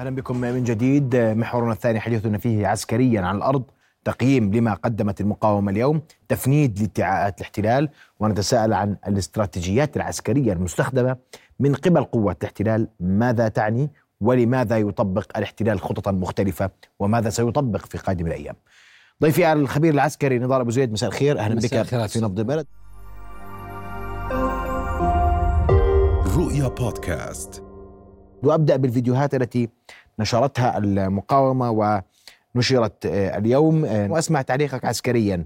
أهلا بكم من جديد. محورنا الثاني حديثنا فيه عسكريا عن الأرض تقييم لما قدمت المقاومة اليوم تفنيد لادعاءات الاحتلال ونتساءل عن الاستراتيجيات العسكرية المستخدمة من قبل قوات الاحتلال. ماذا تعني؟ ولماذا يطبق الاحتلال خططا مختلفة؟ وماذا سيطبق في قادم الأيام؟ ضيفي الخبير العسكري نضال أبو زيد مساء الخير. أهلا بك في نبض البلد. رؤيا بودكاست. وأبدأ بالفيديوهات التي نشرتها المقاومة ونشرت آه، اليوم آه، وأسمع تعليقك عسكريا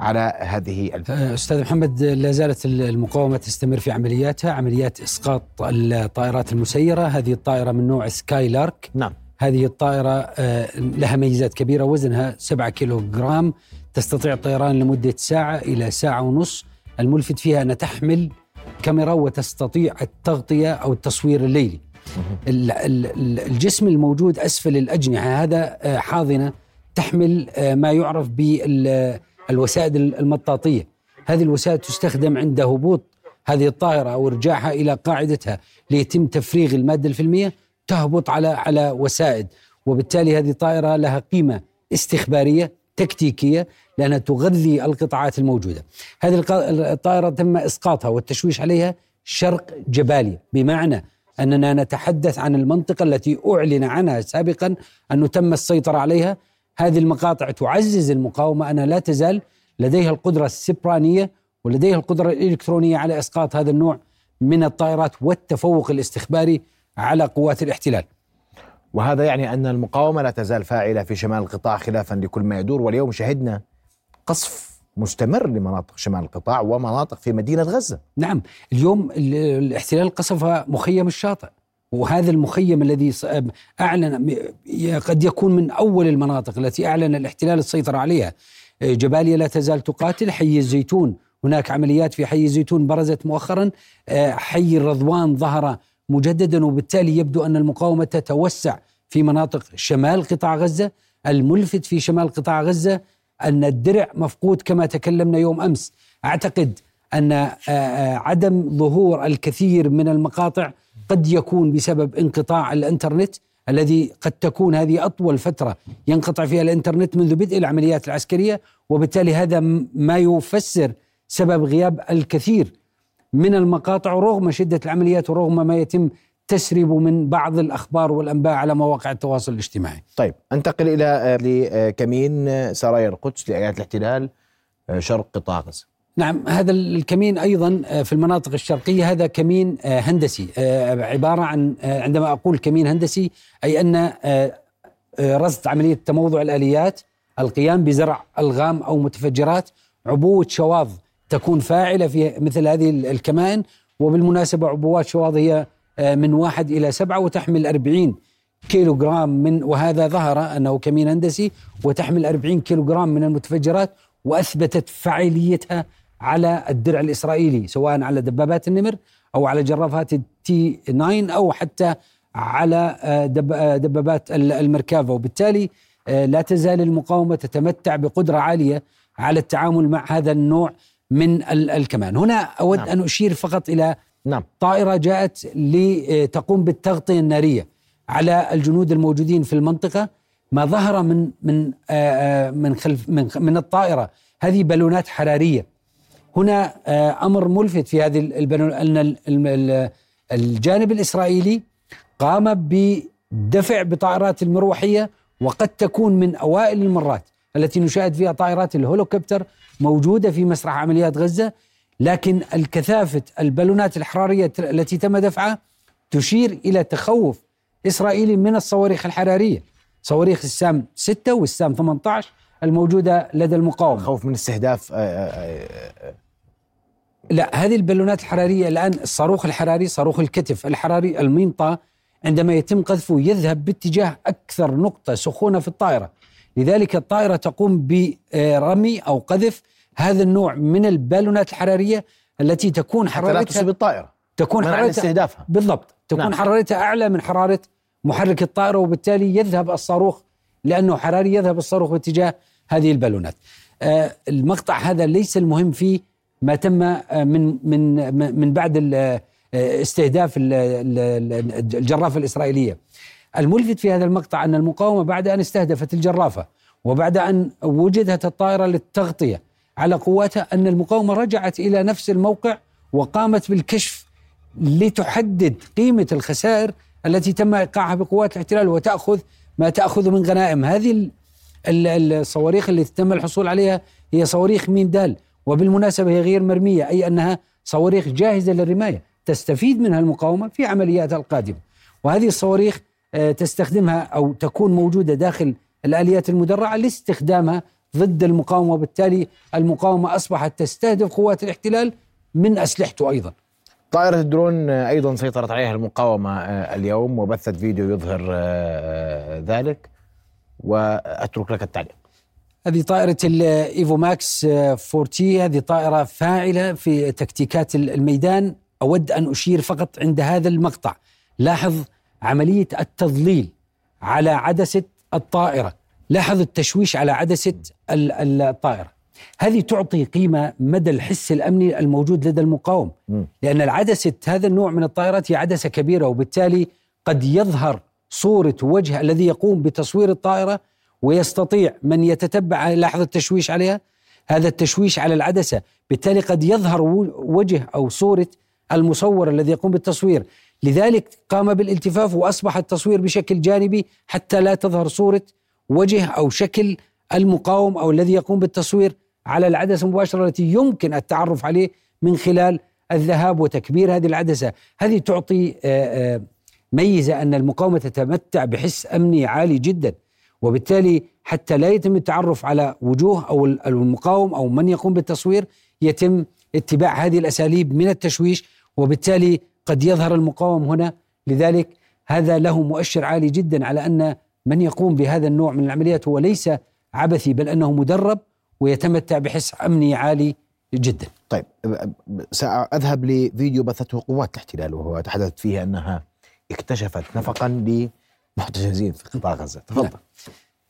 على هذه الفيديو. أستاذ محمد لا زالت المقاومة تستمر في عملياتها عمليات إسقاط الطائرات المسيرة. هذه الطائرة من نوع سكاي لارك. نعم. هذه الطائرة آه، لها ميزات كبيرة. وزنها 7 كيلو جرام تستطيع الطيران لمدة ساعة إلى ساعة ونص. الملفت فيها انها تحمل كاميرا وتستطيع التغطية أو التصوير الليلي. الجسم الموجود أسفل الأجنحة هذا آه، حاضنة تحمل آه، ما يعرف بالوسائد المطاطية هذه الوسائد تستخدم عند هبوط هذه الطائرة أو ارجاعها إلى قاعدتها ليتم تفريغ المادة الفيلمية تهبط على على وسائد وبالتالي هذه الطائره لها قيمة استخبارية تكتيكية لأنها تغذي القطاعات الموجودة. هذه الطائرة تم إسقاطها والتشويش عليها شرق جباليا بمعنى أننا نتحدث عن المنطقة التي أعلن عنها سابقا انه تم السيطرة عليها. هذه المقاطع تعزز المقاومة. انها لا تزال لديها القدرة السبرانية ولديها القدرة الإلكترونية على إسقاط هذا النوع من الطائرات والتفوق الاستخباري على قوات الاحتلال. وهذا يعني أن المقاومة لا تزال فاعلة في شمال القطاع خلافا لكل ما يدور. واليوم شهدنا قصف مستمر لمناطق شمال القطاع ومناطق في مدينة غزة. نعم اليوم الاحتلال قصف مخيم الشاطئ وهذا المخيم الذي أعلن قد يكون من أول المناطق التي أعلن الاحتلال السيطرة عليها. جباليا لا تزال تقاتل حي الزيتون. هناك عمليات في حي الزيتون برزت مؤخرا. حي الرضوان ظهر مجددا وبالتالي يبدو أن المقاومة تتوسع في مناطق شمال قطاع غزة. الملفت في شمال قطاع غزة أن الدرع مفقود كما تكلمنا يوم أمس. أعتقد أن آه، آه، عدم ظهور الكثير من المقاطع قد يكون بسبب انقطاع الإنترنت الذي قد تكون هذه أطول فترة ينقطع فيها الإنترنت منذ بدء العمليات العسكرية وبالتالي هذا ما يفسر سبب غياب الكثير من المقاطع رغم شدة العمليات ورغم ما يتم تسرب من بعض الأخبار والأنباء على مواقع التواصل الاجتماعي. طيب أنتقل إلى آه، لكمين آه، سرايا القدس لايات الاحتلال آه، شرق قطاع غزة. نعم هذا الكمين أيضا في المناطق الشرقية هذا كمين هندسي عبارة عن عندما أقول كمين هندسي أي أن رصد عملية تموضع الآليات القيام بزرع ألغام أو متفجرات عبوة شواظ تكون فاعلة في مثل هذه الكمائن وبالمناسبة عبوات شواظ هي آه، من واحد إلى سبعة وتحمل أربعين كيلو جرام من وهذا ظهر أنه كمين هندسي وتحمل أربعين كيلو جرام من المتفجرات وأثبتت فعاليتها على الدرع الإسرائيلي سواء على دبابات النمر أو على جرافات التي 9 أو حتى على آه، آه، دبابات المركافة وبالتالي لا تزال المقاومة تتمتع بقدرة عالية على التعامل مع هذا النوع من الكمان هنا أود نعم. أن أشير فقط إلى نعم. طائرة جاءت لتقوم بالتغطية النارية على الجنود الموجودين في المنطقة. ما ظهر من من آه، آه، من خلف من من الطائرة. هذه بالونات حرارية. هنا آه، أمر ملفت في هذه أن الجانب الإسرائيلي قام بدفع بطائرات المروحية وقد تكون من أوائل المرات التي نشاهد فيها طائرات الهولوكوبتر موجودة في مسرح عمليات غزة. لكن الكثافة البالونات الحرارية التي تم دفعها تشير إلى تخوف إسرائيلي من الصواريخ الحرارية. صواريخ السام 6 والسام 18 الموجودة لدى المقاومة. خوف من استهداف آه، آه، آه، لا هذه البالونات الحرارية الآن الصاروخ الحراري صاروخ الكتف الحراري المنطى عندما يتم قذفه يذهب باتجاه أكثر نقطة سخونة في الطائرة. لذلك الطائرة تقوم برمي أو قذف هذا النوع من البالونات الحرارية التي تكون حرارتها لا تصيب الطائرة تكون حرارتها استهدافها بالضبط تكون نعم. حرارتها أعلى من حرارة محرك الطائرة وبالتالي يذهب الصاروخ لأنه حراري يذهب الصاروخ باتجاه هذه البالونات. آه المقطع هذا ليس المهم فيه ما تم آه، من من من بعد آه، استهداف الجرافة الإسرائيلية. الملفت في هذا المقطع أن المقاومة بعد أن استهدفت الجرافة وبعد أن وجدت الطائرة للتغطية على قواتها أن المقاومة رجعت إلى نفس الموقع وقامت بالكشف لتحدد قيمة الخسائر التي تم إيقاعها بقوات الاحتلال وتأخذ ما تأخذ من غنائم. هذه ال- ال- الصواريخ التي تم الحصول عليها هي صواريخ ميم دال وبالمناسبة هي غير مرمية أي أنها صواريخ جاهزة للرماية تستفيد منها المقاومة في عملياتها القادمة. وهذه الصواريخ آه، تستخدمها أو تكون موجودة داخل الآليات المدرعة لاستخدامها ضد المقاومة وبالتالي المقاومة أصبحت تستهدف قوات الاحتلال من أسلحته أيضا. طائرة الدرون أيضا سيطرت عليها المقاومة آه، اليوم وبثت فيديو يظهر آه، آه، ذلك وأترك لك التعليق. هذه طائرة الإيفو ماكس 40 هذه طائرة فاعلة في تكتيكات الميدان. أود أن أشير فقط عند هذا المقطع. لاحظ عملية التضليل على عدسة الطائرة. لاحظ التشويش على عدسة ال- الطائرة. هذه تعطي قيمة مدى الحس الأمني الموجود لدى المقاوم. لأن العدسة هذا النوع من الطائرات هي عدسة كبيرة وبالتالي قد يظهر صورة وجه الذي يقوم بتصوير الطائرة ويستطيع من يتتبع لاحظ التشويش عليها. هذا التشويش على العدسة بالتالي قد يظهر وجه أو صورة المصور الذي يقوم بالتصوير. لذلك قام بالالتفاف وأصبح التصوير بشكل جانبي حتى لا تظهر صورة وجه أو شكل المقاوم أو الذي يقوم بالتصوير على العدسة مباشرة التي يمكن التعرف عليه من خلال الذهاب وتكبير هذه العدسة. هذه تعطي آه، آه، ميزة أن المقاومة تتمتع بحس أمني عالي جدا وبالتالي حتى لا يتم التعرف على وجوه أو المقاوم أو من يقوم بالتصوير يتم اتباع هذه الأساليب من التشويش وبالتالي قد يظهر المقاوم هنا. لذلك هذا له مؤشر عالي جدا على أن من يقوم بهذا النوع من العمليات هو ليس عبثي بل أنه مدرب ويتمتع بحس أمني عالي جدا. طيب سأذهب لفيديو بثته قوات الاحتلال وهو تحدثت فيه أنها اكتشفت نفقا لمحتجزين في قطاع غزة. تفضل.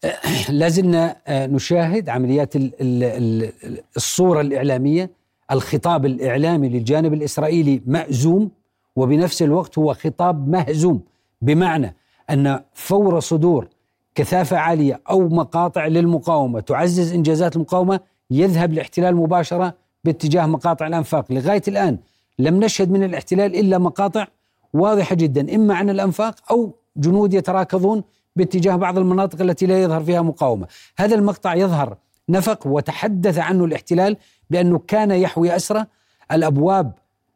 لازلنا آه، نشاهد عمليات ال- ال- ال- الصورة الإعلامية الخطاب الإعلامي للجانب الإسرائيلي مأزوم وبنفس الوقت هو خطاب مهزوم بمعنى أن فور صدور كثافة عالية أو مقاطع للمقاومة تعزز إنجازات المقاومة يذهب الاحتلال مباشرة باتجاه مقاطع الأنفاق. لغاية الآن لم نشهد من الاحتلال إلا مقاطع واضحة جدا إما عن الأنفاق أو جنود يتراكضون باتجاه بعض المناطق التي لا يظهر فيها مقاومة. هذا المقطع يظهر نفق وتحدث عنه الاحتلال بأنه كان يحوي أسرى الأبواب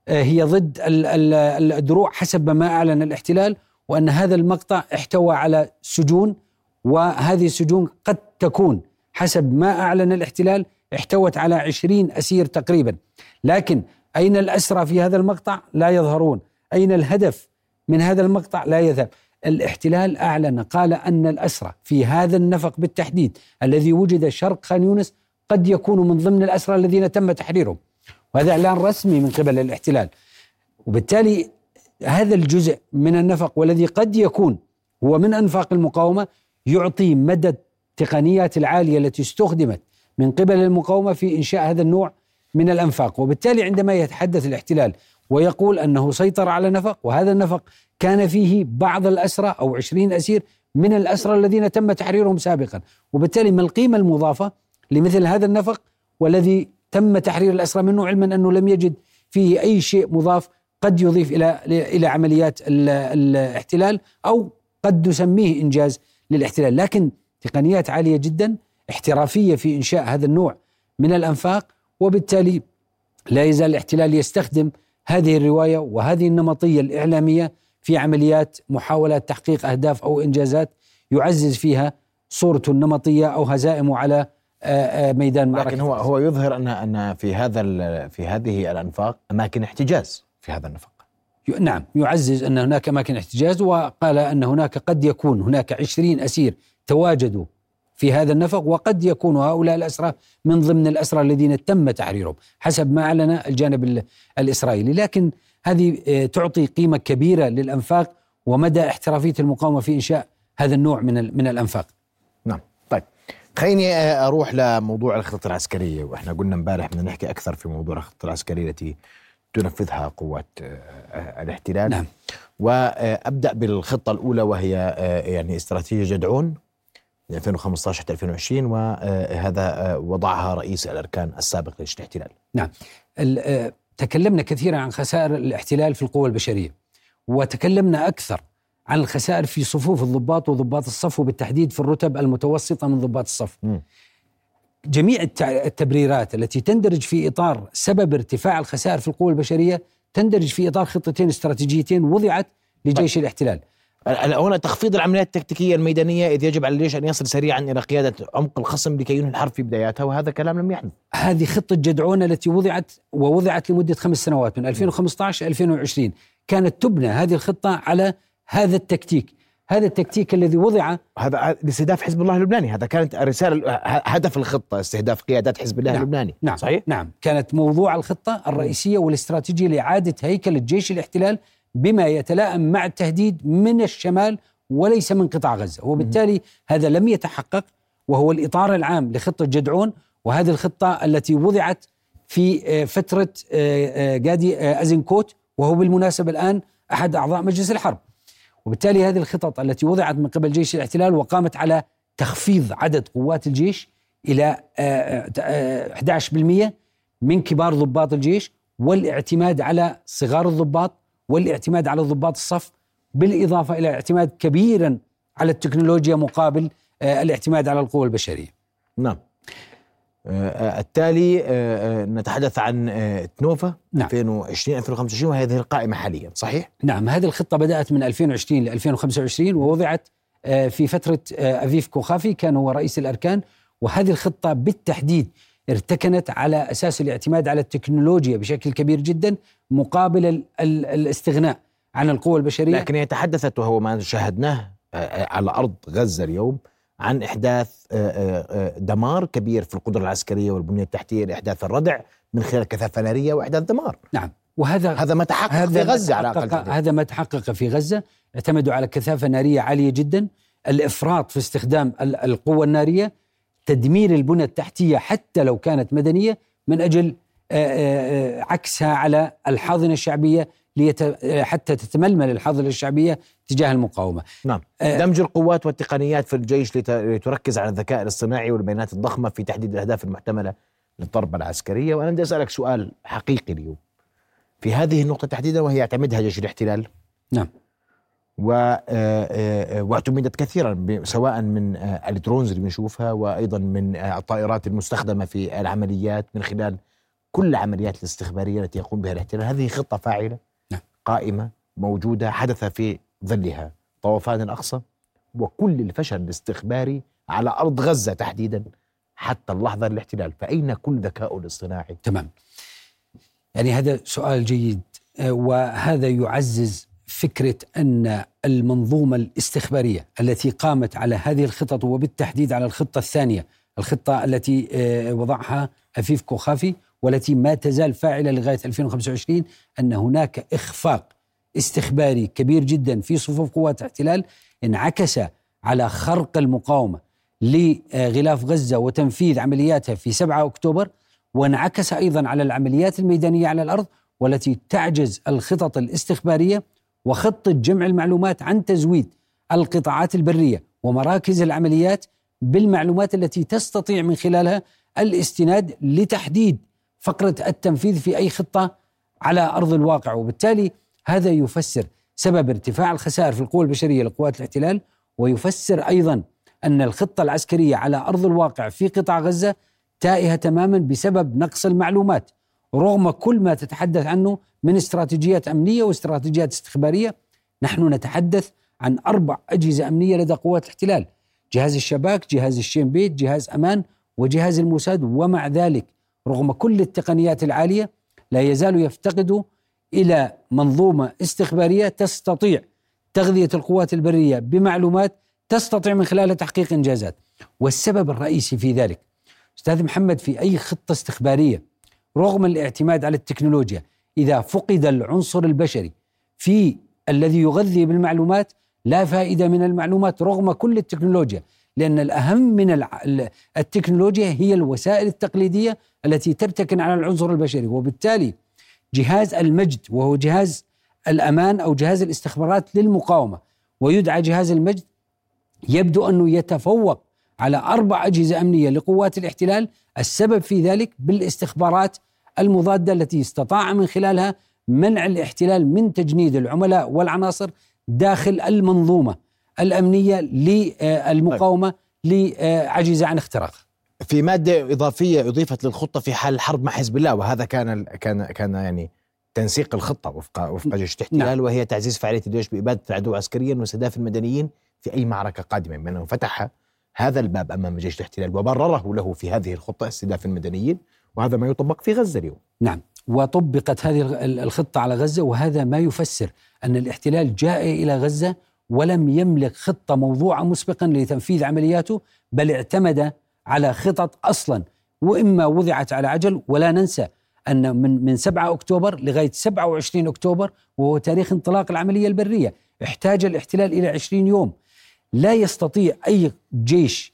آه، هي ضد ال- ال- الدروع حسب ما أعلن الاحتلال. وأن هذا المقطع احتوى على سجون وهذه السجون قد تكون حسب ما أعلن الاحتلال احتوت على عشرين أسير تقريبا. لكن أين الأسرى في هذا المقطع؟ لا يظهرون. أين الهدف من هذا المقطع؟ لا يذهب. الاحتلال أعلن قال أن الأسرى في هذا النفق بالتحديد الذي وجد شرق خان يونس قد يكونوا من ضمن الأسرى الذين تم تحريرهم. وهذا إعلان رسمي من قبل الاحتلال. وبالتالي هذا الجزء من النفق والذي قد يكون هو من أنفاق المقاومة يعطي مدى التقنيات العالية التي استخدمت من قبل المقاومة في إنشاء هذا النوع من الأنفاق. وبالتالي عندما يتحدث الاحتلال ويقول أنه سيطر على نفق وهذا النفق كان فيه بعض الأسرى أو عشرين أسير من الأسرى الذين تم تحريرهم سابقا. وبالتالي ما القيمة المضافة لمثل هذا النفق والذي تم تحرير الأسرى منه علما أنه لم يجد فيه أي شيء مضاف قد يضيف إلى إلى عمليات ال- الاحتلال أو قد نسميه إنجاز للاحتلال. لكن تقنيات عالية جدا احترافية في إنشاء هذا النوع من الأنفاق وبالتالي لا يزال الاحتلال يستخدم هذه الرواية وهذه النمطية الإعلامية في عمليات محاولة تحقيق أهداف أو إنجازات يعزز فيها صورته النمطية أو هزائمه على آه، آه، ميدان معركة لكن هو هو يظهر أن أن في هذا في هذه الأنفاق أماكن احتجاز. في هذا النفق. نعم يعزز أن هناك أماكن احتجاز وقال أن هناك قد يكون هناك عشرين أسير تواجدوا في هذا النفق وقد يكون هؤلاء الأسرى من ضمن الأسرى الذين تم تحريرهم حسب ما أعلن الجانب ال- الإسرائيلي. لكن هذه آه، تعطي قيمة كبيرة للأنفاق ومدى احترافية المقاومة في إنشاء هذا النوع من من الأنفاق. نعم طيب. خليني آه، أروح لموضوع الخطط العسكرية. وإحنا قلنا امبارح بدنا نحكي أكثر في موضوع الخطط العسكرية التي تنفذها قوات آه، الاحتلال نعم وأبدأ بالخطة الأولى وهي آه، يعني استراتيجية جدعون من 2015 حتى 2020 وهذا وضعها رئيس الأركان السابق لجيش الاحتلال. نعم آه، تكلمنا كثيرا عن خسائر الاحتلال في القوى البشرية وتكلمنا أكثر عن الخسائر في صفوف الضباط وضباط الصف وبالتحديد في الرتب المتوسطة من ضباط الصف مم. جميع التبريرات التي تندرج في إطار سبب ارتفاع الخسائر في القوى البشرية تندرج في إطار خطتين استراتيجيتين وضعت لجيش الاحتلال. هنا تخفيض العمليات التكتيكية الميدانية إذ يجب على الجيش أن يصل سريعا إلى قيادة عمق الخصم لكي ينهي الحرب في بداياتها وهذا كلام لم يحدث. هذه خطة جدعون التي وضعت ووضعت لمدة خمس سنوات من 2015 2020 كانت تبنى هذه الخطة على هذا التكتيك. هذا التكتيك الذي وضع هذا لاستهداف حزب الله اللبناني. هذا كانت الرساله ه- هدف الخطة استهداف قيادات حزب الله نعم. اللبناني. نعم. صحيح؟ نعم. كانت موضوع الخطة الرئيسية والاستراتيجية لإعادة هيكل الجيش الاحتلال بما يتلائم مع التهديد من الشمال وليس من قطاع غزة. وبالتالي هذا لم يتحقق وهو الإطار العام لخطة جدعون. وهذه الخطة التي وضعت في آه، فترة آه، آه، جادي آه، أزنكوت. وهو بالمناسبة الآن أحد أعضاء مجلس الحرب. وبالتالي هذه الخطط التي وضعت من قبل جيش الاحتلال وقامت على تخفيض عدد قوات الجيش إلى آه، آه، 11% من كبار ضباط الجيش والاعتماد على صغار الضباط والاعتماد على ضباط الصف بالإضافة إلى اعتماد كبيرا على التكنولوجيا مقابل آه، الاعتماد على القوى البشرية. نعم آه، آه، التالي آه، آه، نتحدث عن آه، تنوفا نعم. 2020 2025 وهذه القائمة حاليا صحيح؟ نعم هذه الخطة بدأت من 2020 ل 2025 ووضعت آه، في فترة آه، أفيف كوخافي كان هو رئيس الأركان وهذه الخطة بالتحديد ارتكنت على أساس الاعتماد على التكنولوجيا بشكل كبير جدا مقابل ال- ال- الاستغناء عن القوى البشرية لكن هي تحدثت وهو ما شاهدناه آه، آه، على أرض غزة اليوم عن إحداث آه، آه، آه، دمار كبير في القدرة العسكرية والبنية التحتية لإحداث الردع من خلال كثافة ناريه وإحداث دمار. نعم. وهذا هذا ما تحقق في ما غزة على أقل تحقق- تقدير. هذا ما تحقق في غزة. اعتمدوا على كثافة نارية عالية جدا. الإفراط في استخدام ال- القوة النارية تدمير البنى التحتية حتى لو كانت مدنية من أجل آه، عكسها على الحاضنة الشعبية ليت حتى تتململ الحاضنة الشعبية تجاه المقاومة. نعم. آه، دمج القوات والتقنيات في الجيش لت- لتركز على الذكاء الاصطناعي والبيانات الضخمة في تحديد الأهداف المحتملة للضربه العسكرية. وأنا بدي أسألك سؤال حقيقي اليوم. في هذه النقطة تحديدا وهي يعتمدها جيش الاحتلال؟ نعم. و آه، آه، واعتمدت كثيرا سواء من الدرونز اللي بنشوفها وأيضا من الطائرات المستخدمة في العمليات من خلال كل العمليات الاستخبارية التي يقوم بها الاحتلال. هذه خطة فاعلة. قائمة موجودة حدث في ظلها. طوفان الأقصى وكل الفشل الاستخباري على أرض غزة تحديدا حتى اللحظة الاحتلال. فأين كل ذكاء الاصطناعي؟ تمام. يعني هذا سؤال جيد. آه، وهذا يعزز فكرة أن المنظومة الاستخبارية التي قامت على هذه الخطط وبالتحديد على الخطة الثانية الخطة التي آه، وضعها أفيف كوخافي والتي ما تزال فاعلة لغاية 2025 أن هناك إخفاق استخباري كبير جدا في صفوف قوات الاحتلال انعكس على خرق المقاومة لغلاف غزة وتنفيذ عملياتها في 7 أكتوبر وانعكس أيضا على العمليات الميدانية على الأرض والتي تعجز الخطط الاستخبارية وخطة جمع المعلومات عن تزويد القطاعات البرية ومراكز العمليات بالمعلومات التي تستطيع من خلالها الاستناد لتحديد فقرة التنفيذ في أي خطة على أرض الواقع. وبالتالي هذا يفسر سبب ارتفاع الخسائر في القوى البشرية لقوات الاحتلال ويفسر أيضا أن الخطة العسكرية على أرض الواقع في قطاع غزة تائهة تماما بسبب نقص المعلومات رغم كل ما تتحدث عنه من استراتيجيات أمنية واستراتيجيات استخبارية. نحن نتحدث عن أربع أجهزة أمنية لدى قوات الاحتلال جهاز الشباك جهاز الشين بيت جهاز أمان وجهاز الموساد ومع ذلك رغم كل التقنيات العالية لا يزال يفتقد إلى منظومة استخبارية تستطيع تغذية القوات البرية بمعلومات تستطيع من خلالها تحقيق إنجازات. والسبب الرئيسي في ذلك أستاذ محمد في أي خطة استخبارية رغم الاعتماد على التكنولوجيا إذا فقد العنصر البشري في الذي يغذي بالمعلومات لا فائدة من المعلومات رغم كل التكنولوجيا. لأن الأهم من التكنولوجيا هي الوسائل التقليدية التي ترتكن على العنصر البشري. وبالتالي جهاز المجد وهو جهاز الأمان أو جهاز الاستخبارات للمقاومة ويدعى جهاز المجد يبدو أنه يتفوق على أربع أجهزة أمنية لقوات الاحتلال، السبب في ذلك بالاستخبارات المضادة التي استطاع من خلالها منع الاحتلال من تجنيد العملاء والعناصر داخل المنظومة. الأمنية للمقاومة لعجزه عن اختراقها. في مادة إضافية أضيفت للخطة في حال الحرب مع حزب الله وهذا كان كان كان يعني تنسيق الخطة وفق وفق جيش الاحتلال نعم. وهي تعزيز فعالية الجيش بإبادة العدو عسكريا واستهداف المدنيين في أي معركة قادمة بما انه فتح هذا الباب أمام جيش الاحتلال وبرره له في هذه الخطة استهداف المدنيين وهذا ما يطبق في غزة اليوم. نعم وطبقت هذه ال- الخطة على غزة وهذا ما يفسر أن الاحتلال جاء إلى غزة ولم يملك خطة موضوعة مسبقا لتنفيذ عملياته بل اعتمد على خطط أصلا. وإما وضعت على عجل ولا ننسى أن من من 7 أكتوبر لغاية 27 أكتوبر وهو تاريخ انطلاق العملية البرية احتاج الاحتلال إلى 20 يوم. لا يستطيع أي جيش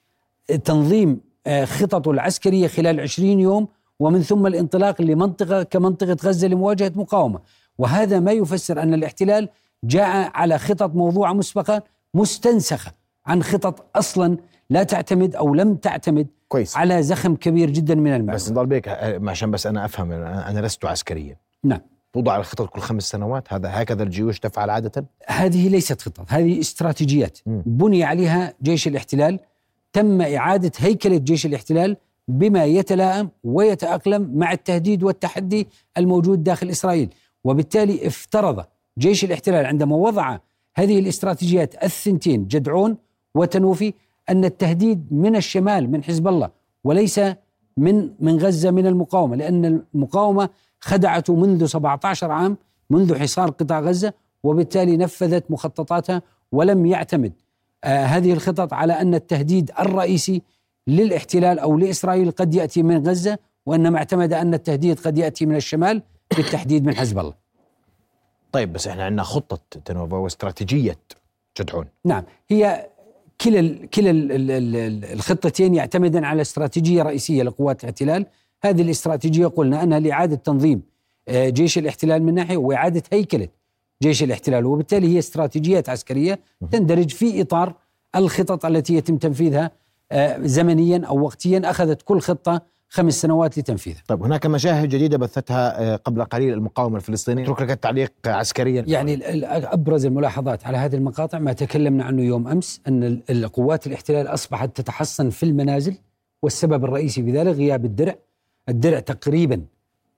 تنظيم آه، خططه العسكرية خلال 20 يوم ومن ثم الانطلاق لمنطقة كمنطقة غزة لمواجهة مقاومة. وهذا ما يفسر أن الاحتلال جاء على خطط موضوعة مسبقة مستنسخة عن خطط أصلا لا تعتمد أو لم تعتمد كويس. على زخم كبير جدا من بس المعلومات نضل بيك آه، عشان بس أنا أفهم أنا أنا لست عسكريا. نعم. توضع الخطط كل خمس سنوات هذا هكذا الجيوش تفعل عادة؟ هذه ليست خطط هذه استراتيجيات. مم. بني عليها جيش الاحتلال. تم إعادة هيكلة جيش الاحتلال بما يتلائم ويتأقلم مع التهديد والتحدي الموجود داخل إسرائيل. وبالتالي افترض جيش الاحتلال عندما وضع هذه الاستراتيجيات الثنتين جدعون وتنوفي أن التهديد من الشمال من حزب الله وليس من من غزة من المقاومة لأن المقاومة خدعته منذ 17 عام منذ حصار قطاع غزة وبالتالي نفذت مخططاتها ولم يعتمد آه هذه الخطط على أن التهديد الرئيسي للاحتلال أو لإسرائيل قد يأتي من غزة وإنما اعتمد أن التهديد قد يأتي من الشمال بالتحديد من حزب الله. طيب بس إحنا عندنا خطة تنوفا واستراتيجية جدعون نعم هي كلا كلا ال ال ال الخطتين يعتمدان على استراتيجية رئيسية لقوات الاحتلال، هذه الاستراتيجية قلنا أنها لإعادة تنظيم آه، جيش الاحتلال من ناحية وإعادة هيكلة جيش الاحتلال. وبالتالي هي استراتيجيات عسكرية تندرج في إطار الخطط التي يتم تنفيذها آه، زمنيا أو وقتيا. أخذت كل خطة خمس سنوات لتنفيذها. طيب هناك مشاهد جديدة بثتها آه، قبل قليل المقاومة الفلسطينية اترك لك التعليق عسكريا يعني أبرز الملاحظات على هذه المقاطع ما تكلمنا عنه يوم أمس أن ال- القوات الاحتلال أصبحت تتحصن في المنازل والسبب الرئيسي في ذلك غياب الدرع. الدرع تقريبا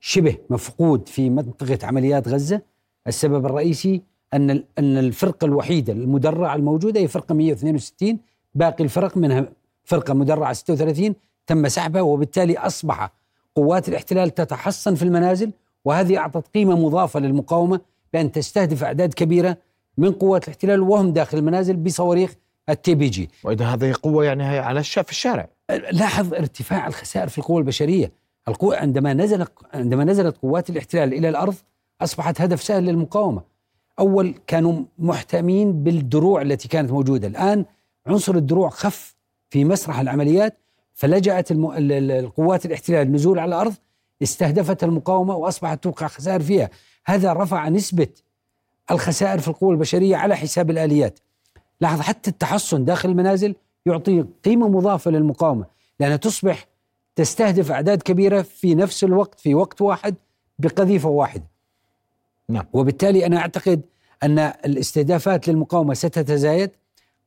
شبه مفقود في منطقة عمليات غزة. السبب الرئيسي أن ال- أن الفرقة الوحيدة المدرعة الموجودة هي فرقة 162 باقي الفرق منها فرقة مدرعة 36 تم سحبها وبالتالي أصبح قوات الاحتلال تتحصن في المنازل وهذه أعطت قيمة مضافة للمقاومة بأن تستهدف أعداد كبيرة من قوات الاحتلال وهم داخل المنازل بصواريخ التي بي جي. وإذا هذه قوة يعني هي على الشا في الشارع لاحظ ارتفاع الخسائر في القوى البشرية، القوة عندما نزل عندما نزلت قوات الاحتلال إلى الأرض أصبحت هدف سهل للمقاومة. أول كانوا محتمين بالدروع التي كانت موجودة، الآن عنصر الدروع خف في مسرح العمليات فلجأت القوات الاحتلال النزول على الأرض استهدفت المقاومة وأصبحت توقع خسائر فيها، هذا رفع نسبة الخسائر في القوى البشرية على حساب الآليات. لاحظ حتى التحصن داخل المنازل يعطي قيمة مضافة للمقاومة لأنها تصبح تستهدف أعداد كبيرة في نفس الوقت في وقت واحد بقذيفة واحدة. نعم. وبالتالي أنا أعتقد أن الاستهدافات للمقاومة ستتزايد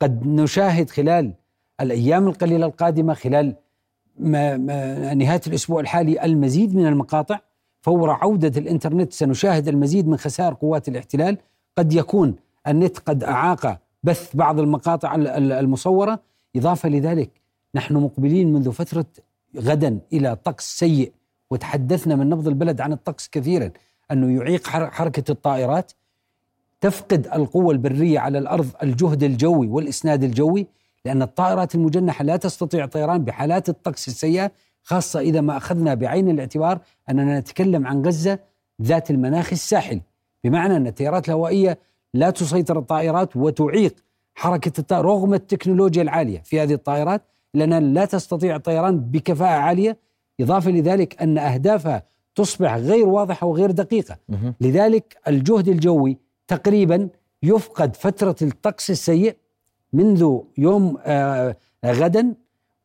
قد نشاهد خلال الأيام القليلة القادمة خلال ما ما نهاية الأسبوع الحالي المزيد من المقاطع فور عودة الإنترنت سنشاهد المزيد من خسائر قوات الاحتلال. قد يكون النت قد أعاق بث بعض المقاطع ال- ال- المصورة. إضافة لذلك نحن مقبلين منذ فترة غدا إلى طقس سيء وتحدثنا من نبض البلد عن الطقس كثيرا أنه يعيق حر- حركة الطائرات. تفقد القوة البرية على الأرض الجهد الجوي والإسناد الجوي. لأن الطائرات المجنحة لا تستطيع الطيران بحالات الطقس السيئة خاصة إذا ما أخذنا بعين الاعتبار أننا نتكلم عن غزة ذات المناخ الساحلي بمعنى أن التيارات الهوائية لا تسيطر الطائرات وتعيق حركة الطائرة رغم التكنولوجيا العالية في هذه الطائرات لأنها لا تستطيع الطيران بكفاءة عالية إضافة لذلك أن أهدافها تصبح غير واضحة وغير دقيقة. لذلك الجهد الجوي تقريبا يفقد فترة الطقس السيء منذ يوم آه، غدا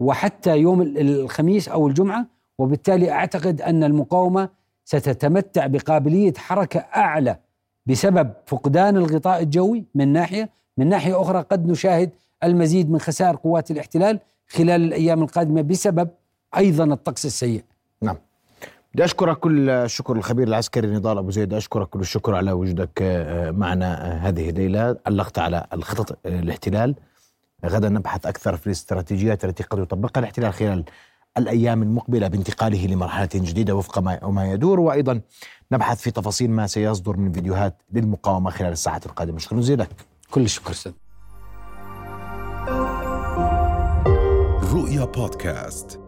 وحتى يوم ال- الخميس أو الجمعة. وبالتالي أعتقد أن المقاومة ستتمتع بقابلية حركة أعلى بسبب فقدان الغطاء الجوي من ناحية. من ناحية أخرى قد نشاهد المزيد من خسائر قوات الاحتلال خلال الأيام القادمة بسبب أيضا الطقس السيء. نعم. بدي أشكرك كل الشكر الخبير العسكري نضال أبو زيد. أشكرك كل الشكر على وجودك آه، معنا آه، هذه الليلة. علقت على الخطط آه، الاحتلال. غدا نبحث أكثر في الاستراتيجيات التي قد يطبقها الاحتلال خلال الأيام المقبلة بانتقاله لمرحلة جديدة وفق ما ما يدور. وأيضا نبحث في تفاصيل ما سيصدر من فيديوهات للمقاومة خلال الساعات القادمة. شكرا جزيلا. كل الشكر أستاذ رؤيا بودكاست.